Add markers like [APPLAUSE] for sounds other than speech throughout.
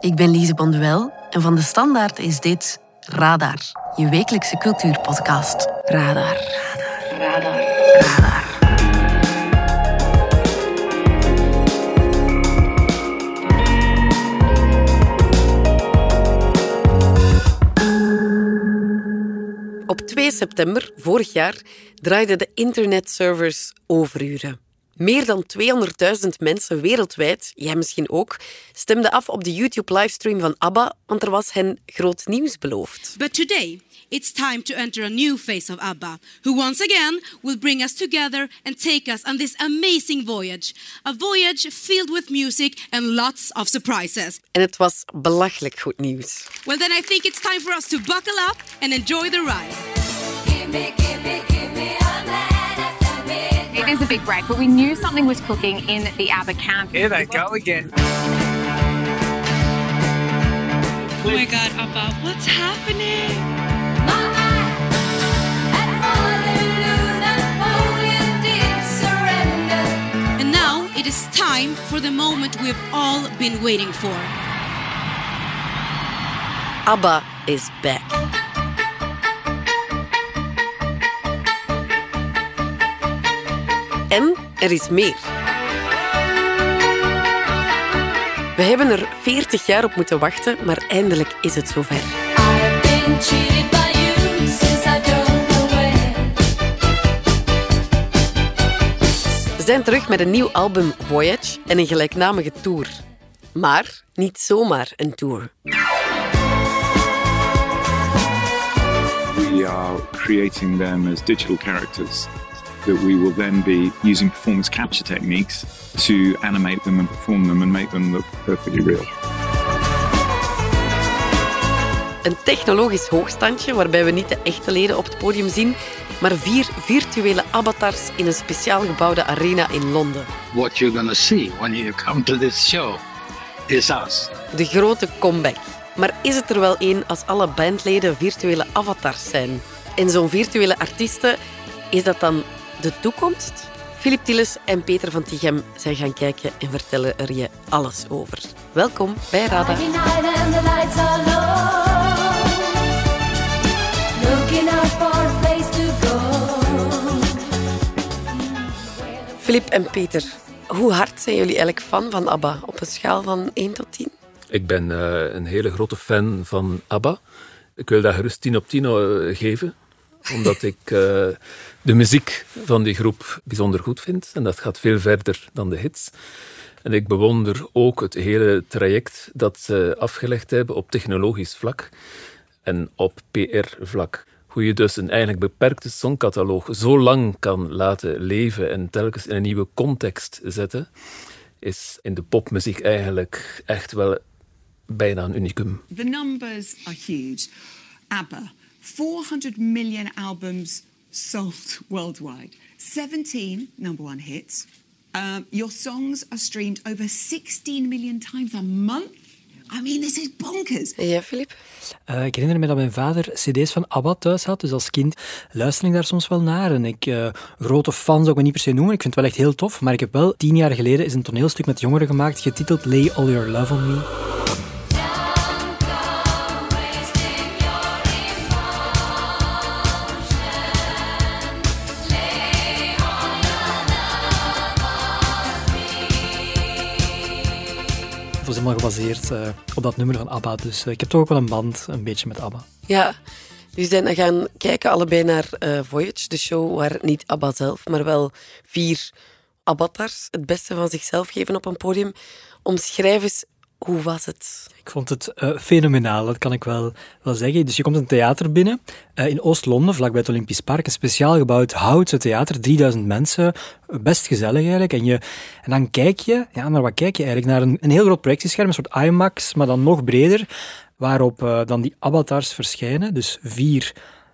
Ik ben Lise Bonduel en van de Standaard is dit Radar, je wekelijkse cultuurpodcast. Radar. Radar. Radar. Radar. Op 2 september vorig jaar draaiden de internetservers overuren. Meer dan 200.000 mensen wereldwijd, jij misschien ook, stemden af op de YouTube-livestream van ABBA, want er was hen groot nieuws beloofd. But today, it's time to enter a new phase of ABBA, who once again will bring us together and take us on this amazing voyage. A voyage filled with music and lots of surprises. En het was belachelijk goed nieuws. Well, then I think it's time for us to buckle up and enjoy the ride. It is a big break, but we knew something was cooking in the ABBA camp. Here they go again. Oh my god, ABBA, what's happening? And now it is time for the moment we've all been waiting for. ABBA is back. En er is meer. We hebben er 40 jaar op moeten wachten, maar eindelijk is het zover. Ze zijn terug met een nieuw album Voyage en een gelijknamige tour. Maar niet zomaar een tour. we are creating them as digital characters that we will then be using performance capture techniques to animate them and perform them and make them look perfectly real. Een technologisch hoogstandje waarbij we niet de echte leden op het podium zien, maar vier virtuele avatars in een speciaal gebouwde arena in Londen. what you're going to see when you come to this show is us. De grote comeback. Maar is het er wel één als alle bandleden virtuele avatars zijn? En zo'n virtuele artiesten, is dat dan de toekomst? Filip Tilles en Peter van Tichem zijn gaan kijken en vertellen er je alles over. Welkom bij Radar. Filip en Peter, hoe hard zijn jullie eigenlijk fan van ABBA op een schaal van 1 tot 10? Ik ben eh, een hele grote fan van ABBA. Ik wil dat gerust 10 op 10 eh, geven, omdat ik eh, de muziek van die groep bijzonder goed vind. En dat gaat veel verder dan de hits. En ik bewonder ook het hele traject dat ze afgelegd hebben op technologisch vlak en op PR-vlak. Hoe je dus een eigenlijk beperkte songcataloog zo lang kan laten leven en telkens in een nieuwe context zetten, is in de popmuziek eigenlijk echt wel bijna een unicum. The numbers are huge. ABBA, 400 million albums sold worldwide, 17 number one hits. Um, your songs are streamed over 16 million times a month. I mean, this is bonkers. Jij, Filip? Eh, ik herinner me dat mijn vader cd's van ABBA thuis had, dus als kind luisterde ik daar soms wel naar. En ik, eh, grote fan zou ik me niet per se noemen, ik vind het wel echt heel tof. Maar ik heb wel, tien jaar geleden, is een toneelstuk met jongeren gemaakt, getiteld Lay All Your Love On Me. Gebaseerd eh, op dat nummer van ABBA, dus eh, ik heb toch ook wel een band, een beetje met ABBA. Ja, jullie zijn gaan kijken allebei naar eh, Voyage, de show waar niet ABBA zelf, maar wel vier avatars het beste van zichzelf geven op een podium. Omschrijf eens, hoe was het? Ik vond het eh, fenomenaal, dat kan ik wel, wel zeggen. Dus je komt een theater binnen eh, in Oost-Londen, vlakbij het Olympisch Park. Een speciaal gebouwd houten theater, 3000 mensen. Best gezellig eigenlijk. En, je, en dan kijk je, ja, naar wat kijk je eigenlijk? Naar een, een heel groot projectiescherm, een soort IMAX, maar dan nog breder, waarop eh, dan die avatars verschijnen. Dus vier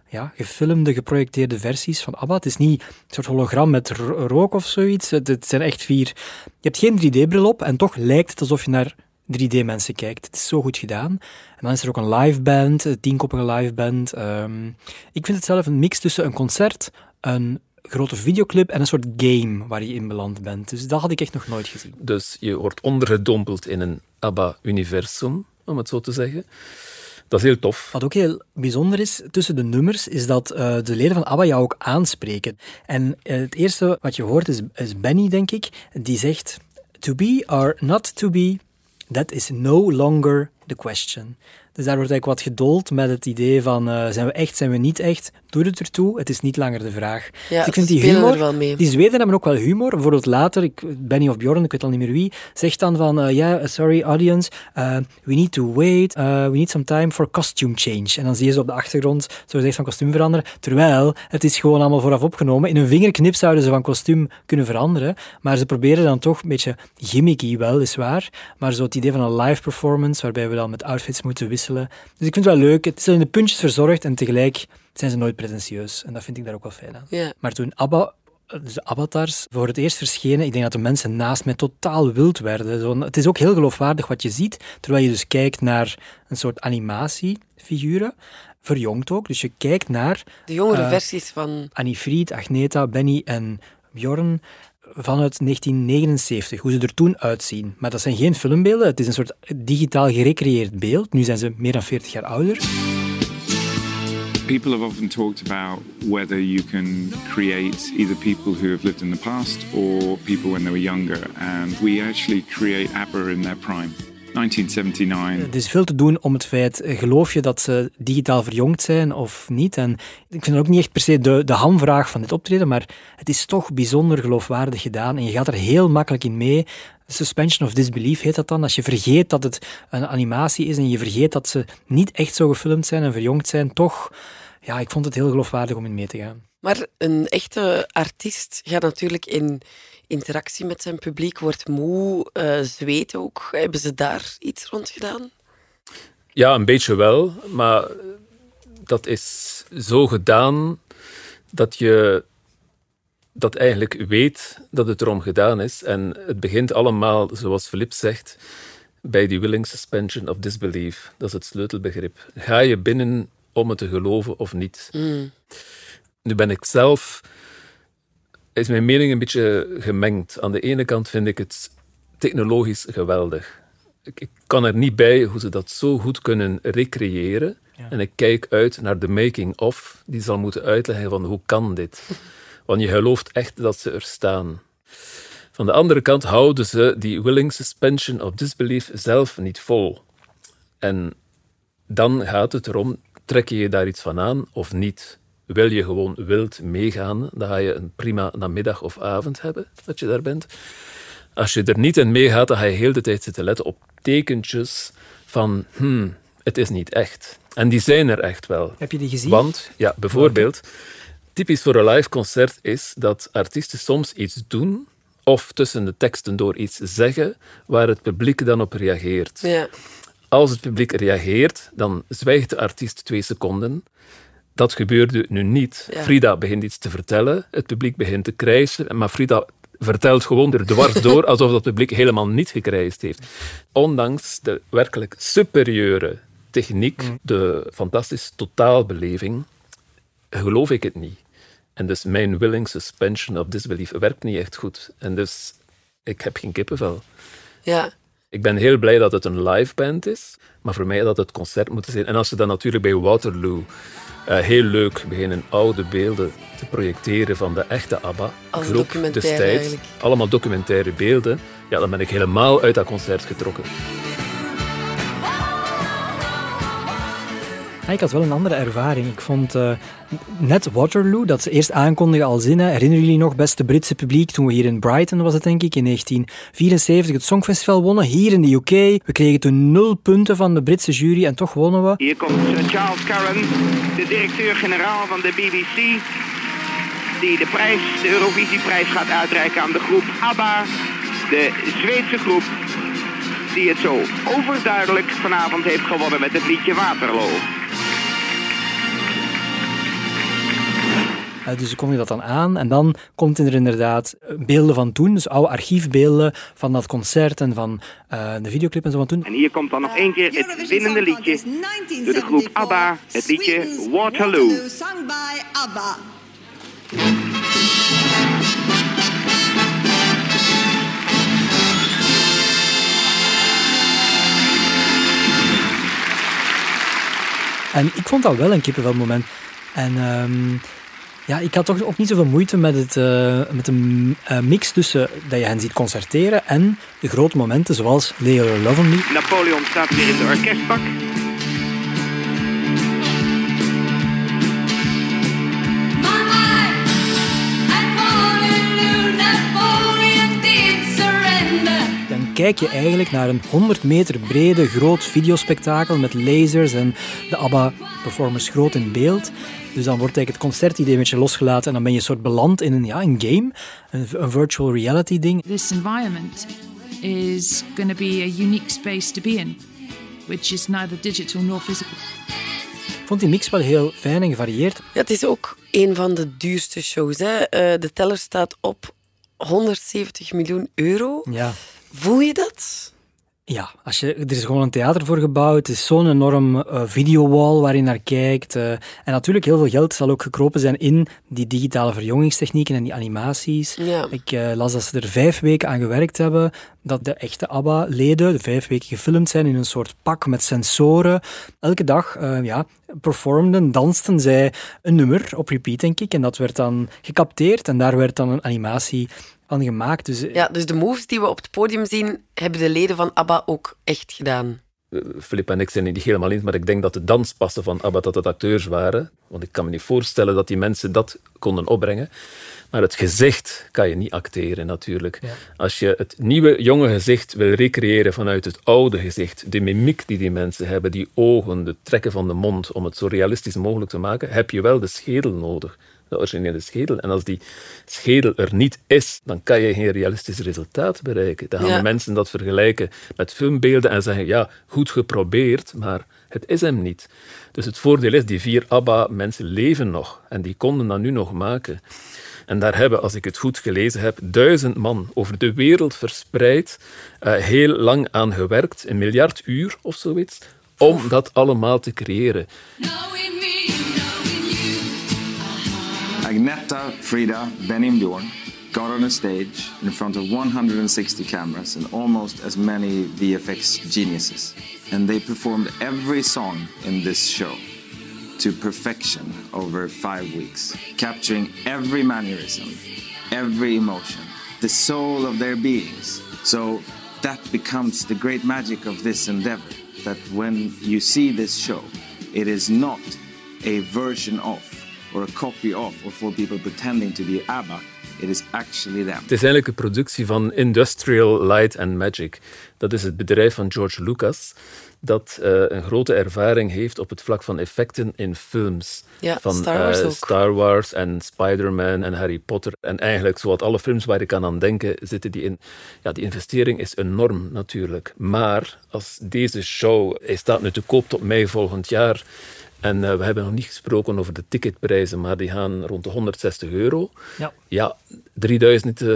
ja, gefilmde, geprojecteerde versies van ABBA. Het is niet een soort hologram met ro- rook of zoiets. Het, het zijn echt vier... Je hebt geen 3D-bril op en toch lijkt het alsof je naar 3D-mensen kijkt. Het is zo goed gedaan. En dan is er ook een live band, een tienkoppige live band. Ehm, ik vind het zelf een mix tussen een concert, een grote videoclip en een soort game waar je in beland bent. Dus dat had ik echt nog nooit gezien. Dus je wordt ondergedompeld in een ABBA-universum. om het zo te zeggen. Dat is heel tof. Wat ook heel bijzonder is tussen de nummers, is dat uh, de leden van ABBA jou ook aanspreken. En uh, het eerste wat je hoort is, is Benny, denk ik, die zegt... To be or not to be, that is no longer the question. Dus daar wordt eigenlijk wat geduld met het idee van uh, zijn we echt, zijn we niet echt? Doe het ertoe, het is niet langer de vraag. Ja, dus ik vind die humor, wel mee. die Zweden hebben ook wel humor. Bijvoorbeeld later, ik, Benny of Bjorn, ik weet al niet meer wie, zegt dan van, ja, uh, yeah, sorry audience, uh, we need to wait, we need some time for costume change. En dan zie je ze op de achtergrond, zo gezegd, van kostuum veranderen. Terwijl, het is gewoon allemaal vooraf opgenomen. In een vingerknip zouden ze van kostuum kunnen veranderen, maar ze proberen dan toch een beetje gimmicky, wel, is waar, maar zo het idee van een live performance, waarbij we dan met outfits moeten wisselen dus ik vind het wel leuk. Het is in de puntjes verzorgd en tegelijk zijn ze nooit pretentieus. En dat vind ik daar ook wel fijn aan. Maar toen ABBA dus de avatars voor het eerst verschenen, ik denk dat de mensen naast mij totaal wild werden. Zo, het is ook heel geloofwaardig wat je ziet, terwijl je dus kijkt naar een soort animatiefiguren, verjongd ook. Dus je kijkt naar... De jongere uh, versies van... Annie Fried, Agneta, Benny en Bjorn vanuit 1979, hoe ze er toen uitzien. Maar dat zijn geen filmbeelden, het is een soort digitaal gerecreëerd beeld. Nu zijn ze meer dan 40 jaar ouder. People have often talked about whether you can create either people who have lived in the past or people when they were younger. And we actually create ABBA in their prime. 1979. Er is veel te doen om het feit, eh, geloof je dat ze digitaal verjongd zijn of niet? En ik vind dat ook niet echt per se de, de hamvraag van dit optreden, maar het is toch bijzonder geloofwaardig gedaan en je gaat er heel makkelijk in mee. Suspension of disbelief heet dat dan. Als je vergeet dat het een animatie is en je vergeet dat ze niet echt zo gefilmd zijn en verjongd zijn, toch, ja, ik vond het heel geloofwaardig om in mee te gaan. Maar een echte artiest gaat natuurlijk in interactie met zijn publiek, wordt moe, uh, zweet ook. Hebben ze daar iets rond gedaan? Ja, een beetje wel, maar dat is zo gedaan dat je dat eigenlijk weet dat het erom gedaan is. En het begint allemaal, zoals Philip zegt, bij die willing suspension of disbelief. Dat is het sleutelbegrip. Ga je binnen om het te geloven of niet? Mm. Nu ben ik zelf is mijn mening een beetje gemengd. Aan de ene kant vind ik het technologisch geweldig. Ik, ik kan er niet bij hoe ze dat zo goed kunnen recreëren. En ik kijk uit naar de making-of, die zal moeten uitleggen van hoe kan dit. [LAUGHS] Want je gelooft echt dat ze er staan. Van de andere kant houden ze die willing suspension of disbelief zelf niet vol. En dan gaat het erom, trek je je daar iets van aan of niet? Wil je gewoon wild meegaan, dan ga je een prima namiddag of avond hebben dat je daar bent. Als je er niet in meegaat, dan ga je heel de tijd zitten letten op tekentjes van hmm, het is niet echt. En die zijn er echt wel. Heb je die gezien? Want, ja, bijvoorbeeld, typisch voor een live concert is dat artiesten soms iets doen of tussen de teksten door iets zeggen waar het publiek dan op reageert. Ja. Als het publiek reageert, dan zwijgt de artiest twee seconden dat gebeurde nu niet. Frida begint iets te vertellen, het publiek begint te krijsen, maar Frida vertelt gewoon er dwars door [LAUGHS] alsof dat publiek helemaal niet gekrijsd heeft. Ondanks de werkelijk superieure techniek, mm. de fantastische totaalbeleving, geloof ik het niet. En dus mijn willing suspension of disbelief werkt niet echt goed. En dus ik heb geen kippenvel. Ja. Ik ben heel blij dat het een live band is, maar voor mij dat het concert moet zijn. En als ze dan natuurlijk bij Waterloo uh, heel leuk beginnen oude beelden te projecteren van de echte ABBA. Als groep destijds. Eigenlijk. Allemaal documentaire beelden. Ja, dan ben ik helemaal uit dat concert getrokken. Ik had wel een andere ervaring. Ik vond uh, net Waterloo, dat ze eerst aankondigen al zinnen. Herinneren jullie nog, beste Britse publiek, toen we hier in Brighton, was het denk ik, in 1974 het Songfestival wonnen, hier in de UK. We kregen toen nul punten van de Britse jury en toch wonnen we. Hier komt Charles Curran, de directeur-generaal van de BBC, die de prijs, de Eurovisieprijs gaat uitreiken aan de groep ABBA, de Zweedse groep die het zo overduidelijk vanavond heeft gewonnen met het liedje Waterloo. Uh, dus kon je dat dan aan en dan komt er inderdaad beelden van toen, dus oude archiefbeelden van dat concert en van uh, de videoclip en zo van toen. En hier komt dan nog één keer het winnende liedje door de groep ABBA, het liedje Waterloo. En ik vond dat wel een kippenvelmoment. En ehm, ja, ik had toch ook niet zoveel moeite met, het, uh, met een uh, mix tussen dat je hen ziet concerteren en de grote momenten zoals Leo Love Me. Napoleon staat weer in de orkestbak. Dan kijk je eigenlijk naar een 100 meter brede groot videospectakel met lasers en de ABBA-performers groot in beeld. Dus dan wordt eigenlijk het concertidee een beetje losgelaten en dan ben je een soort beland in een, ja, een game, een, een virtual reality ding. This environment is going to be a unique space to be in, which is neither digital nor physical. Ik vond die mix wel heel fijn en gevarieerd. Ja, het is ook een van de duurste shows. Hè. Uh, de teller staat op 170 miljoen euro. Ja. Voel je dat? Ja, als je, er is gewoon een theater voor gebouwd. Het is zo'n enorm uh, videowall waar je naar kijkt. Uh, en natuurlijk, heel veel geld zal ook gekropen zijn in die digitale verjongingstechnieken en die animaties. Ja. Ik uh, las dat ze er vijf weken aan gewerkt hebben. Dat de echte ABBA-leden de vijf weken gefilmd zijn in een soort pak met sensoren. Elke dag ja, performden, dansten zij een nummer op repeat, denk ik. En dat werd dan gecapteerd en daar werd dan een animatie van gemaakt. Dus, ja, dus de moves die we op het podium zien, hebben de leden van ABBA ook echt gedaan. Filip en ik zijn niet helemaal eens, maar ik denk dat de danspassen van ABBA dat het acteurs waren. Want ik kan me niet voorstellen dat die mensen dat konden opbrengen. Maar het gezicht kan je niet acteren natuurlijk. Ja. Als je het nieuwe, jonge gezicht wil recreëren vanuit het oude gezicht, de mimiek die die mensen hebben, die ogen, de trekken van de mond, om het zo realistisch mogelijk te maken, heb je wel de schedel nodig de originele schedel. En als die schedel er niet is, dan kan je geen realistisch resultaat bereiken. Dan gaan Ja. de mensen dat vergelijken met filmbeelden en zeggen, ja, goed geprobeerd, maar het is hem niet. Dus het voordeel is, die vier ABBA-mensen leven nog. En die konden dat nu nog maken. En daar hebben, als ik het goed gelezen heb, duizend man over de wereld verspreid eh, heel lang aan gewerkt, een miljard uur of zoiets, om dat allemaal te creëren. Agneta, Frida, Benim Dorn got on a stage in front of 160 cameras and almost as many VFX geniuses. And they performed every song in this show to perfection over five weeks, capturing every mannerism, every emotion, the soul of their beings. So that becomes the great magic of this endeavor that when you see this show, it is not a version of or a copy of or for people pretending to be ABBA. It is actually them. Het is eigenlijk een productie van Industrial Light and Magic. Dat is het bedrijf van George Lucas dat eh, een grote ervaring heeft op het vlak van effecten in films. Ja, van Star Wars eh, ook. Star Wars en Spider-Man en Harry Potter. En eigenlijk zowat alle films waar ik aan aan denken, zitten die in. Ja, die investering is enorm natuurlijk. Maar als deze show, hij staat nu te koop tot mei volgend jaar. En eh, we hebben nog niet gesproken over de ticketprijzen, maar die gaan rond de 160 euro. Ja. Ja, 3000 eh,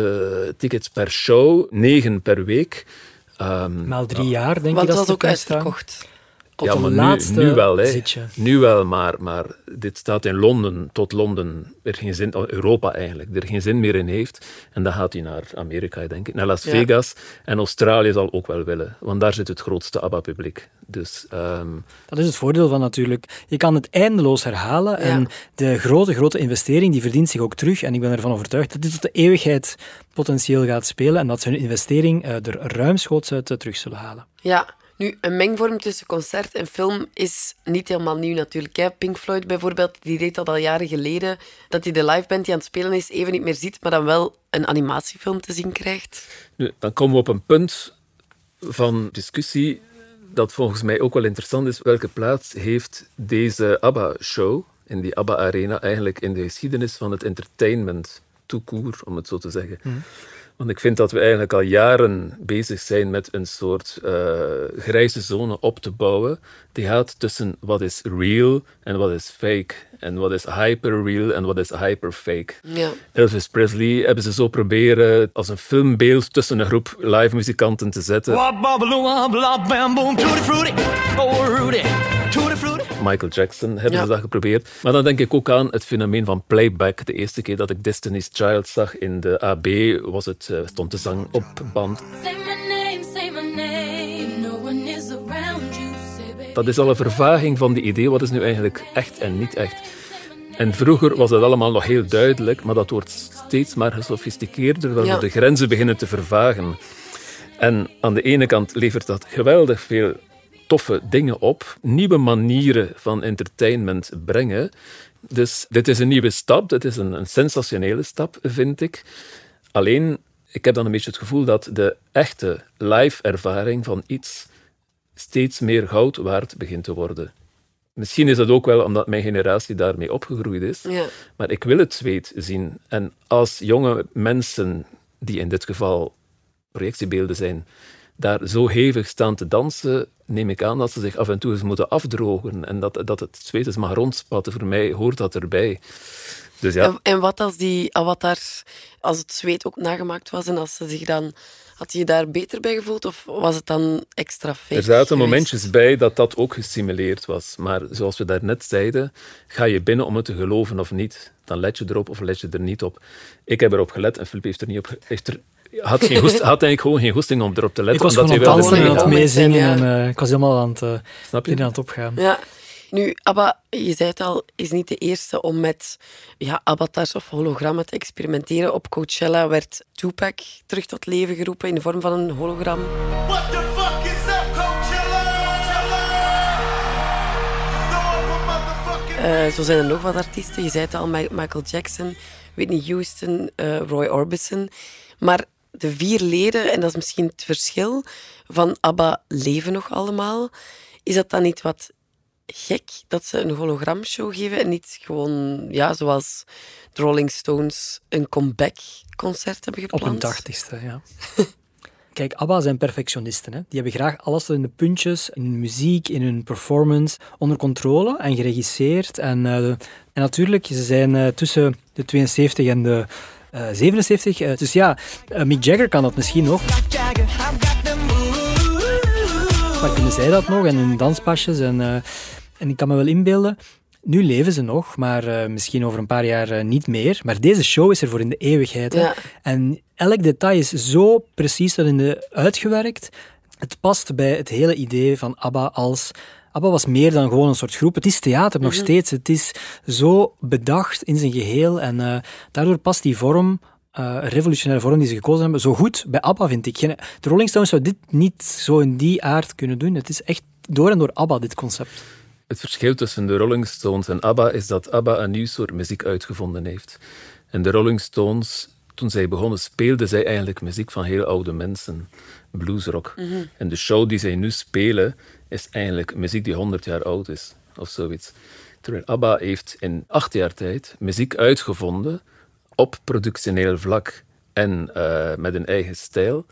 tickets per show, 9 per week. Ehm, Maal drie jaar, denk Want het dat was ze ook uitverkocht. Tot ja, maar nu, laatste nu wel, hè. zitje. Nu wel, maar, maar dit staat in Londen, tot Londen, er geen zin, Europa eigenlijk, er geen zin meer in heeft. En dan gaat hij naar Amerika, denk ik, naar Las Ja. Vegas. En Australië zal ook wel willen, want daar zit het grootste ABBA-publiek. Dus ehm, Dat is het voordeel van natuurlijk. Je kan het eindeloos herhalen en de grote, grote investering die verdient zich ook terug. En ik ben ervan overtuigd dat dit tot de eeuwigheid potentieel gaat spelen en dat ze hun investering eh, er ruimschoots uit eh, terug zullen halen. Ja, nu, een mengvorm tussen concert en film is niet helemaal nieuw natuurlijk. Hè. Pink Floyd bijvoorbeeld, die deed dat al jaren geleden, dat hij de liveband die aan het spelen is even niet meer ziet, maar dan wel een animatiefilm te zien krijgt. nu, dan komen we op een punt van discussie dat volgens mij ook wel interessant is. Welke plaats heeft deze ABBA-show in die ABBA-arena eigenlijk in de geschiedenis van het entertainment court, om het zo te zeggen? Want ik vind dat we eigenlijk al jaren bezig zijn met een soort eh, grijze zone op te bouwen. Die gaat tussen wat is real en wat is fake. En wat is hyperreal en wat is hyperfake. Ja. Elvis Presley hebben ze zo proberen als een filmbeeld tussen een groep live muzikanten te zetten. Michael Jackson hebben Ja. ze dat geprobeerd. Maar dan denk ik ook aan het fenomeen van playback. De eerste keer dat ik Destiny's Child zag in de AB, was het, eh, stond de zang op band. Say my name, say my name. No one is around you. Say, baby. dat is al een vervaging van die idee, wat is nu eigenlijk echt en niet echt. En vroeger was dat allemaal nog heel duidelijk, maar dat wordt steeds maar gesofisticeerder, waardoor Ja. de grenzen beginnen te vervagen. En aan de ene kant levert dat geweldig veel toffe dingen op, nieuwe manieren van entertainment brengen. Dus dit is een nieuwe stap, dit is een, een sensationele stap, vind ik. Alleen, ik heb dan een beetje het gevoel dat de echte live-ervaring van iets steeds meer goud waard begint te worden. Misschien is dat ook wel omdat mijn generatie daarmee opgegroeid is. Ja. Maar ik wil het zweet zien. En als jonge mensen, die in dit geval projectiebeelden zijn, daar zo hevig staan te dansen, neem ik aan dat ze zich af en toe eens moeten afdrogen. En dat, dat het zweet eens mag rondspatten. Voor mij hoort dat erbij. Dus ja, En, en wat als die avatars, als het zweet ook nagemaakt was en als ze zich dan... Had je je daar beter bij gevoeld of was het dan extra fake? er zaten momentjes bij dat dat ook gesimuleerd was. Maar zoals we daarnet zeiden, ga je binnen om het te geloven of niet. Dan let je erop of let je er niet op. Ik heb erop gelet en Filip heeft er niet op... Heeft er, had, geen goest, had eigenlijk gewoon geen goesting om erop te letten. Ik was omdat gewoon aan het dansen en aan het meezingen en eh, ik was helemaal aan het, Snap je? erin aan het opgaan. Ja. Nu, ABBA, je zei het al, is niet de eerste om met ja, avatars of hologrammen te experimenteren. Op Coachella werd Tupac terug tot leven geroepen in de vorm van een hologram. What the fuck is up, Coachella? Eh, zo zijn er nog wat artiesten. Je zei het al, Mi- Michael Jackson, Whitney Houston, eh, Roy Orbison. Maar de vier leden, en dat is misschien het verschil, van ABBA leven nog allemaal. Is dat dan niet wat gek dat ze een hologramshow geven en niet gewoon, ja, zoals de Rolling Stones een comeback-concert hebben Op gepland? hun tachtigste, ja. [LAUGHS] Kijk, ABBA zijn perfectionisten. Hè. Die hebben graag alles tot in de puntjes, in hun muziek, in hun performance, onder controle en geregisseerd. En, eh, en natuurlijk, ze zijn eh, tussen de 72 en de eh, 77. eh, dus ja, Mick Jagger kan dat misschien nog. Maar kunnen zij dat nog? En hun danspasjes. En, en ik kan me wel inbeelden, nu leven ze nog, maar eh, misschien over een paar jaar eh, niet meer. Maar deze show is er voor in de eeuwigheid. Ja. En elk detail is zo precies erin de uitgewerkt. Het past bij het hele idee van ABBA als... ABBA was meer dan gewoon een soort groep. Het is theater nog Mhm. steeds. Het is zo bedacht in zijn geheel. En eh, daardoor past die vorm, eh, revolutionaire vorm die ze gekozen hebben, zo goed bij ABBA, vind ik. Geen- De Rolling Stones zou dit niet zo in die aard kunnen doen. Het is echt door en door ABBA, dit concept. Het verschil tussen de Rolling Stones en ABBA is dat ABBA een nieuw soort muziek uitgevonden heeft. En de Rolling Stones, toen zij begonnen, speelden zij eigenlijk muziek van heel oude mensen. Bluesrock. Mhm. En de show die zij nu spelen, is eigenlijk muziek die 100 jaar oud is. Of zoiets. Terwijl ABBA heeft in acht jaar tijd muziek uitgevonden op productioneel vlak en eh, met een eigen stijl.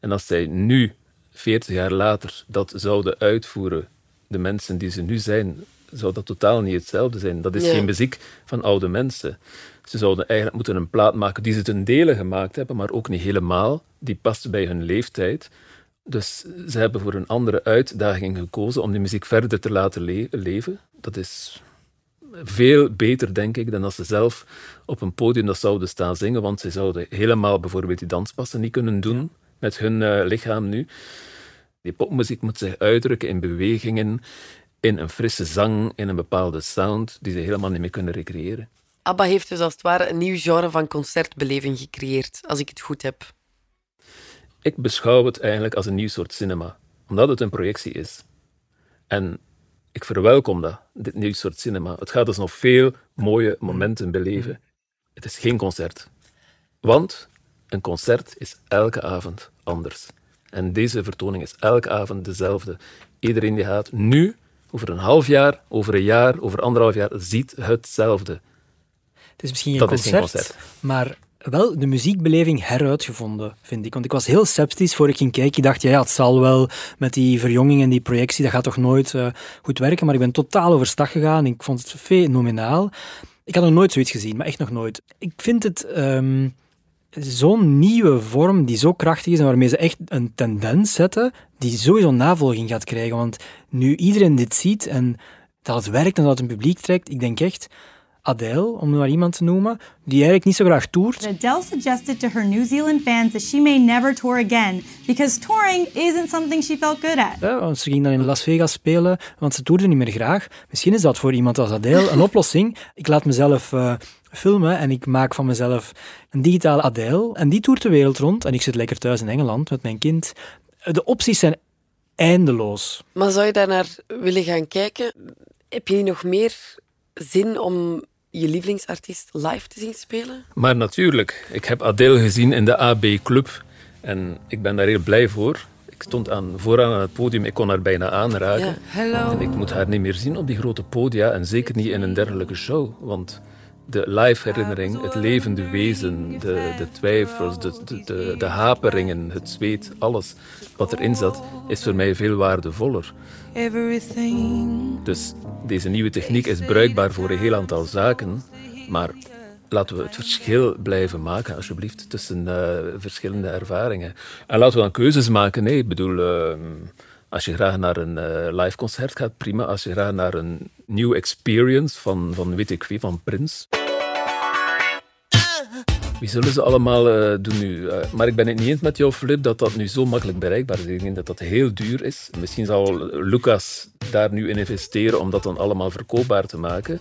En als zij nu, 40 jaar later, dat zouden uitvoeren, de mensen die ze nu zijn, zou dat totaal niet hetzelfde zijn. Dat is geen muziek van oude mensen. Ze zouden eigenlijk moeten een plaat maken die ze ten dele gemaakt hebben, maar ook niet helemaal. Die past bij hun leeftijd. Dus ze hebben voor een andere uitdaging gekozen om die muziek verder te laten le- leven. Dat is veel beter, denk ik, dan als ze zelf op een podium dat zouden staan zingen, want ze zouden helemaal bijvoorbeeld die danspassen niet kunnen doen met hun eh, lichaam nu. Die popmuziek moet zich uitdrukken in bewegingen, in een frisse zang, in een bepaalde sound die ze helemaal niet meer kunnen recreëren. ABBA heeft dus als het ware een nieuw genre van concertbeleving gecreëerd, als ik het goed heb. Ik beschouw het eigenlijk als een nieuw soort cinema, omdat het een projectie is. En ik verwelkom dat, dit nieuw soort cinema. Het gaat dus nog veel mooie momenten beleven. Het is geen concert. Want een concert is elke avond anders. En deze vertoning is elke avond dezelfde. Iedereen die gaat nu, over een half jaar, over een jaar, over anderhalf jaar, ziet hetzelfde. Het is misschien geen concert. maar wel de muziekbeleving heruitgevonden, vind ik. Want ik was heel sceptisch voor ik ging kijken. Ik dacht, ja, ja, het zal wel met die verjonging en die projectie, dat gaat toch nooit eh, goed werken. Maar ik ben totaal overstag gegaan. Ik vond het fenomenaal. Ik had nog nooit zoiets gezien, maar echt nog nooit. Ik vind het ehm, zo'n nieuwe vorm die zo krachtig is en waarmee ze echt een tendens zetten die sowieso navolging gaat krijgen. Want nu iedereen dit ziet en dat het werkt en dat het een publiek trekt, ik denk echt, Adele, om maar iemand te noemen, die eigenlijk niet zo graag toert. Adele suggested to her New Zealand fans that she may never tour again because touring isn't something she felt good at. Ja, want ze ging dan in Las Vegas spelen, want ze toerde niet meer graag. Misschien is dat voor iemand als Adele een oplossing. Ik laat mezelf uh, filmen en ik maak van mezelf een digitale Adele. En die toert de wereld rond en ik zit lekker thuis in Engeland met mijn kind. De opties zijn eindeloos. Maar zou je daar naar willen gaan kijken? Heb je niet nog meer zin om je lievelingsartiest live te zien spelen? Maar natuurlijk. Ik heb Adele gezien in de AB Club en ik ben daar heel blij voor. Ik stond aan, vooraan aan het podium, ik kon haar bijna aanraken. Ja, en ik moet haar niet meer zien op die grote podia en zeker niet in een dergelijke show. Want de live herinnering, het levende wezen, de, de twijfels, de, de, de, haperingen, het zweet, alles wat erin zat, is voor mij veel waardevoller. Dus deze nieuwe techniek is bruikbaar voor een heel aantal zaken, maar laten we het verschil blijven maken, alsjeblieft, tussen uh, verschillende ervaringen. En laten we dan keuzes maken. Nee, ik bedoel, uh, als je graag naar een uh, live concert gaat, prima. Als je graag naar een new experience van, van weet ik wie, van Prins. Wie zullen ze allemaal uh, doen nu? Uh, maar ik ben het niet eens met jou, Flip, dat dat nu zo makkelijk bereikbaar is. Ik denk dat dat heel duur is. Misschien zal Lucas daar nu in investeren om dat dan allemaal verkoopbaar te maken.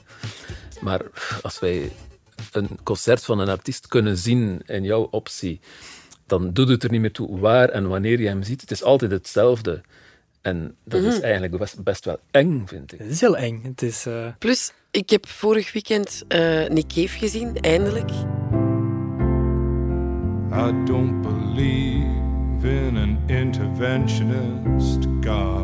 Maar als wij een concert van een artiest kunnen zien in jouw optie, dan doet het er niet meer toe waar en wanneer je hem ziet. Het is altijd hetzelfde. En dat is eigenlijk best, best, wel eng, vind ik. Het is heel eng. Het is, uh... Plus, ik heb vorig weekend uh, Nick Cave gezien, eindelijk. I don't believe in an interventionist God.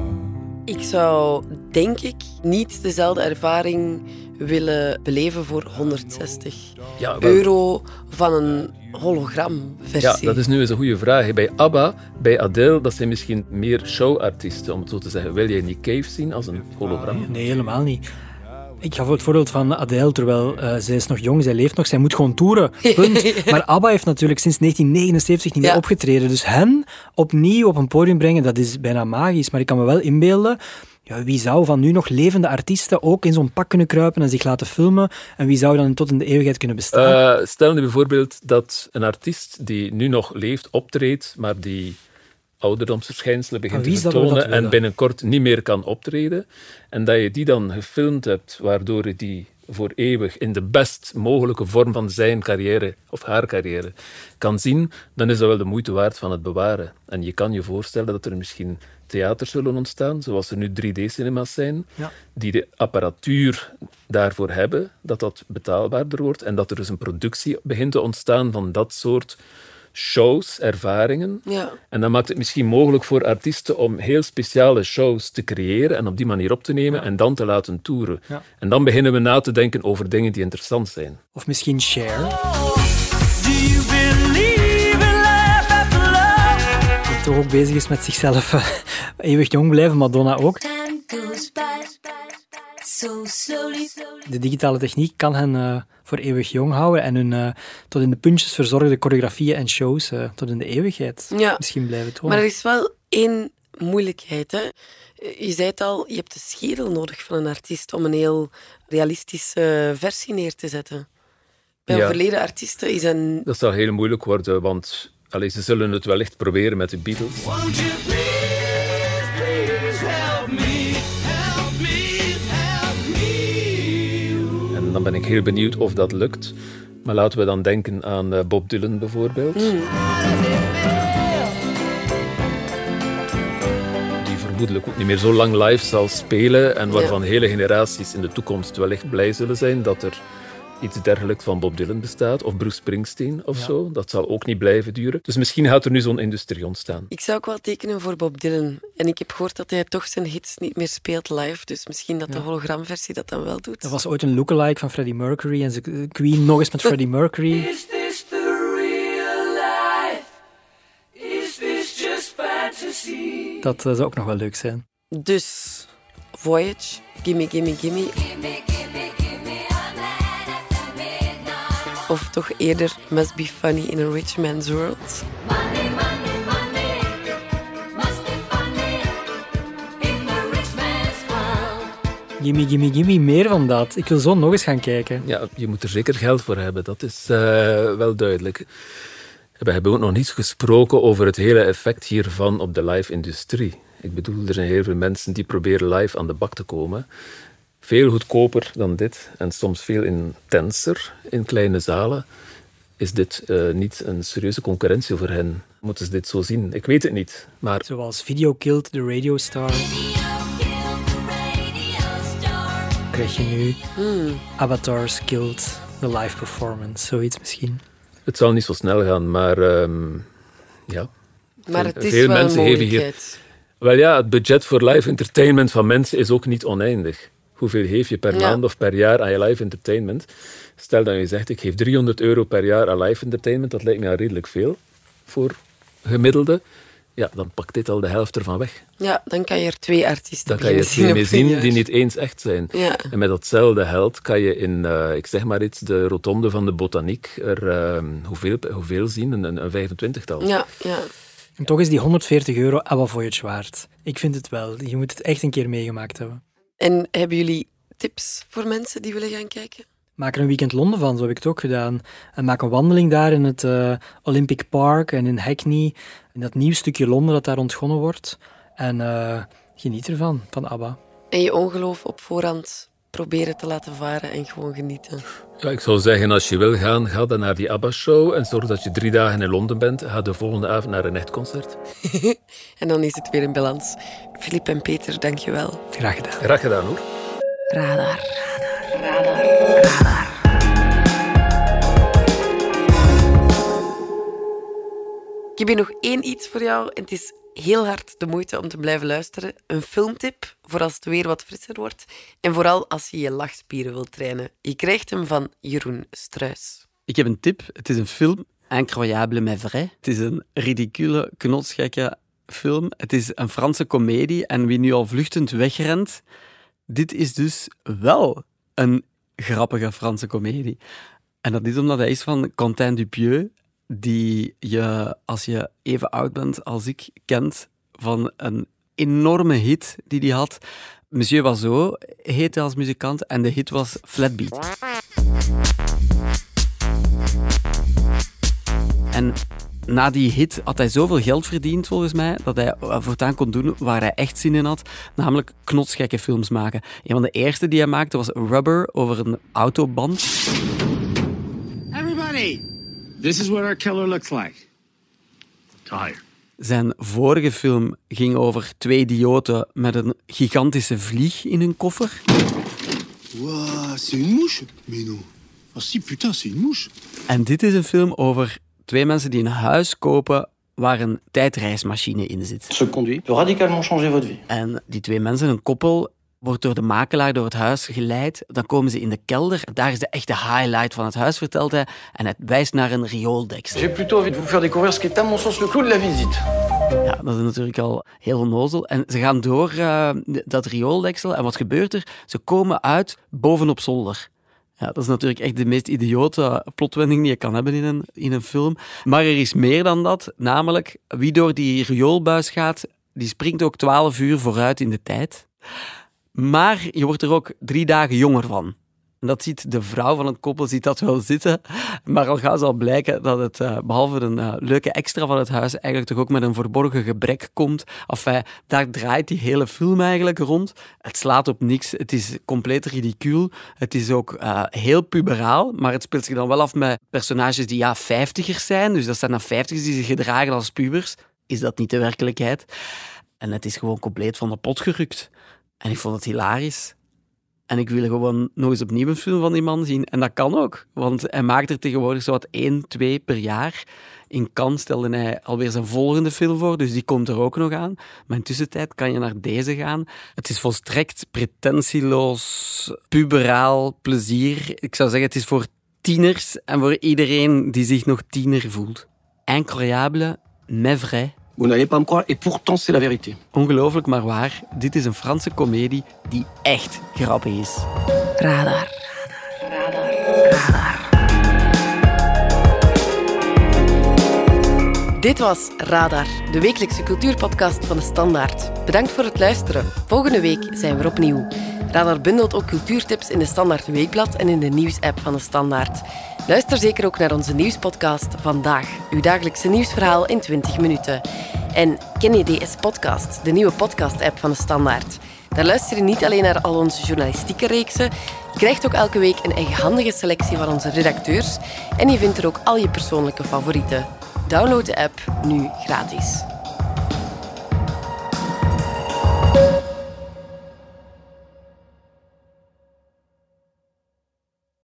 Ik zou, denk ik, niet dezelfde ervaring willen beleven voor 160 ja, euro van een hologramversie. Ja, dat is nu eens een goede vraag. Bij ABBA, bij Adele, dat zijn misschien meer showartiesten, om het zo te zeggen. Wil jij Nick Cave zien als een hologram? Nee, helemaal niet. Ik gaf het voorbeeld van Adele, terwijl uh, zij is nog jong, zij leeft nog, zij moet gewoon toeren. Punt. [LAUGHS] maar ABBA heeft natuurlijk sinds 1979 niet meer Ja. opgetreden. Dus hen opnieuw op een podium brengen, dat is bijna magisch. Maar ik kan me wel inbeelden, ja, wie zou van nu nog levende artiesten ook in zo'n pak kunnen kruipen en zich laten filmen? En wie zou dan tot in de eeuwigheid kunnen bestaan? Uh, stel nu bijvoorbeeld dat een artiest die nu nog leeft optreedt, maar die ouderdomsverschijnselen begint wie te vertonen en binnenkort niet meer kan optreden. En dat je die dan gefilmd hebt, waardoor je die voor eeuwig in de best mogelijke vorm van zijn carrière of haar carrière kan zien, dan is dat wel de moeite waard van het bewaren. En je kan je voorstellen dat er misschien theaters zullen ontstaan, zoals er nu 3D-cinema's zijn, Ja. die de apparatuur daarvoor hebben, dat dat betaalbaarder wordt en dat er dus een productie begint te ontstaan van dat soort shows, ervaringen. Ja. En dan maakt het misschien mogelijk voor artiesten om heel speciale shows te creëren en op die manier op te nemen en dan te laten toeren. Ja. En dan beginnen we na te denken over dingen die interessant zijn. Of misschien Cher. Die toch ook bezig is met zichzelf eh, eeuwig jong blijven, Madonna ook. De digitale techniek kan hen eh, voor eeuwig jong houden en hun eh, tot in de puntjes verzorgde choreografieën en shows eh, tot in de eeuwigheid Ja. misschien blijven tonen. Maar er is wel één moeilijkheid. Hè? Je zei het al, je hebt de schedel nodig van een artiest om een heel realistische versie neer te zetten. Bij Ja. overleden artiesten is een... Dat zal heel moeilijk worden, want allee, ze zullen het wellicht proberen met de Beatles. En dan ben ik heel benieuwd of dat lukt. Maar laten we dan denken aan eh, Bob Dylan bijvoorbeeld. Die vermoedelijk ook niet meer zo lang live zal spelen en waarvan hele generaties in de toekomst wellicht blij zullen zijn dat er iets dergelijks van Bob Dylan bestaat, of Bruce Springsteen of zo. Dat zal ook niet blijven duren. Dus misschien gaat er nu zo'n industrie ontstaan. Ik zou ook wel tekenen voor Bob Dylan. En ik heb gehoord dat hij toch zijn hits niet meer speelt live. Dus misschien dat de hologramversie dat dan wel doet. Dat was ooit een lookalike van Freddie Mercury en ze Queen nog eens met Freddie Mercury. [LAUGHS] Is this the real life? Is this just fantasy? Dat eh, zou ook nog wel leuk zijn. Dus, Voyage, Gimme Gimme Gimme. Of toch eerder Must Be Funny in a Rich Man's World. Gimme, gimme, gimme, meer van dat. Ik wil zo nog eens gaan kijken. Ja, je moet er zeker geld voor hebben, dat is eh, wel duidelijk. We hebben ook nog niet gesproken over het hele effect hiervan op de live-industrie. Ik bedoel, er zijn heel veel mensen die proberen live aan de bak te komen. Veel goedkoper dan dit en soms veel intenser in kleine zalen. Is dit eh, niet een serieuze concurrentie voor hen? Moeten ze dit zo zien? Ik weet het niet. Maar Zoals Video Killed the Radio Star. Krijg je nu Hmm. Avatars Killed the Live Performance, zoiets misschien. het zal niet zo snel gaan, maar ehm, ja. Maar Veel- het is veel wel een mensen geven hier. mogelijkheid. Wel ja, het budget voor live entertainment van mensen is ook niet oneindig. Hoeveel geef je per Ja. maand of per jaar aan je live entertainment? Stel dat je zegt, ik geef 300 euro per jaar aan live entertainment, dat lijkt me al redelijk veel voor gemiddelde. Ja, dan pakt dit al de helft ervan weg. Ja, dan kan je er twee artiesten Dan kan je er twee mee zien die niet eens echt zijn. Ja. En met datzelfde geld kan je in, eh, ik zeg maar iets, de rotonde van de botaniek er ehm, hoeveel, hoeveel zien? Een, een 25-tal. Ja, ja. En toch is die 140 euro Abba Voyage waard. Ik vind het wel. Je moet het echt een keer meegemaakt hebben. En hebben jullie tips voor mensen die willen gaan kijken? Maak er een weekend Londen van, zo heb ik het ook gedaan. En maak een wandeling daar in het eh, Olympic Park en in Hackney. In dat nieuw stukje Londen dat daar ontgonnen wordt. En eh, geniet ervan, van ABBA. En je ongeloof op voorhand proberen te laten varen en gewoon genieten. Ja, ik zou zeggen, als je wil gaan, ga dan naar die ABBA-show en zorg dat je drie dagen in Londen bent. Ga de volgende avond naar een echt concert. [LAUGHS] en dan is het weer in balans. Filip en Peter, dankjewel. Graag gedaan. Graag gedaan hoor. Radar. Ik heb hier nog één iets voor jou. En het is heel hard de moeite om te blijven luisteren. Een filmtip voor als het weer wat frisser wordt. En vooral als je je lachspieren wilt trainen. Je krijgt hem van Jeroen Struis. Ik heb een tip. Het is een film, Incroyable mais vrai. Het is een ridicule, knotsgekke film. Het is een Franse komedie en wie nu al vluchtend wegrent, dit is dus wel een grappige Franse komedie. En dat is omdat hij is van Quentin Dupieux, die je, als je even oud bent als ik, kent van een enorme hit die hij had. Monsieur Oiseau heette als muzikant en de hit was Flatbeat. En na die hit had hij zoveel geld verdiend, volgens mij, dat hij eh, voortaan kon doen waar hij echt zin in had, namelijk knotsgekke films maken. Een van de eerste die hij maakte was Rubber over een autoband. Everybody, this is what our killer looks like. Tired. Zijn vorige film ging over twee idioten met een gigantische vlieg in hun koffer. Ouah, c'est une mouche Mais non. Ah si, putain, c'est une mouche. En dit is een film over twee mensen die een huis kopen waar een tijdreismachine in zit. Ce conduit peut radicalement changer votre vie. En die twee mensen, een koppel, wordt door de makelaar door het huis geleid. Dan komen ze in de kelder. Daar is de echte highlight van het huis, vertelt hij. En hij wijst naar een riooldeksel. J'ai plutôt envie de vous faire découvrir ce qui est à mon sens le clou de la visite. Ja, dat is natuurlijk al heel onnozel. En ze gaan door eh, dat riooldeksel. En wat gebeurt er? Ze komen uit bovenop zolder. Ja, dat is natuurlijk echt de meest idiote plotwending die je kan hebben in een, in een film. Maar er is meer dan dat. Namelijk, wie door die rioolbuis gaat, die springt ook twaalf uur vooruit in de tijd. Maar je wordt er ook drie dagen jonger van. En dat ziet de vrouw van het koppel ziet dat wel zitten. Maar al gauw zal blijken dat het, eh, behalve een eh, leuke extra van het huis, eigenlijk toch ook met een verborgen gebrek komt. Enfin, daar draait die hele film eigenlijk rond. Het slaat op niks. Het is compleet ridicuul. Het is ook eh, heel puberaal, maar het speelt zich dan wel af met personages die ja, vijftigers zijn. Dus dat zijn dan vijftigers die zich gedragen als pubers. Is dat niet de werkelijkheid? En het is gewoon compleet van de pot gerukt. En ik vond het hilarisch. En ik wil gewoon nog eens opnieuw een film van die man zien. En dat kan ook, want hij maakt er tegenwoordig zo wat één, twee per jaar. In Cannes stelde hij alweer zijn volgende film voor, dus die komt er ook nog aan. Maar in tussentijd kan je naar deze gaan. Het is volstrekt pretentieloos, puberaal plezier. Ik zou zeggen, het is voor tieners en voor iedereen die zich nog tiener voelt. Incroyable, mais vrai. Vous n'allez pas me croire, et pourtant c'est la vérité. Ongelooflijk maar waar, dit is een Franse komedie die echt grappig is. Radar. Dit was Radar, de wekelijkse cultuurpodcast van de Standaard. Bedankt voor het luisteren. Volgende week zijn we er opnieuw. Radar bundelt ook cultuurtips in de Standaard Weekblad en in de nieuwsapp van de Standaard. Luister zeker ook naar onze nieuwspodcast Vandaag, uw dagelijkse nieuwsverhaal in 20 minuten. En ken je DS Podcast, de nieuwe podcast-app van de Standaard? Daar luister je niet alleen naar al onze journalistieke reeksen, je krijgt ook elke week een eigenhandige selectie van onze redacteurs en je vindt er ook al je persoonlijke favorieten. Download de app nu gratis.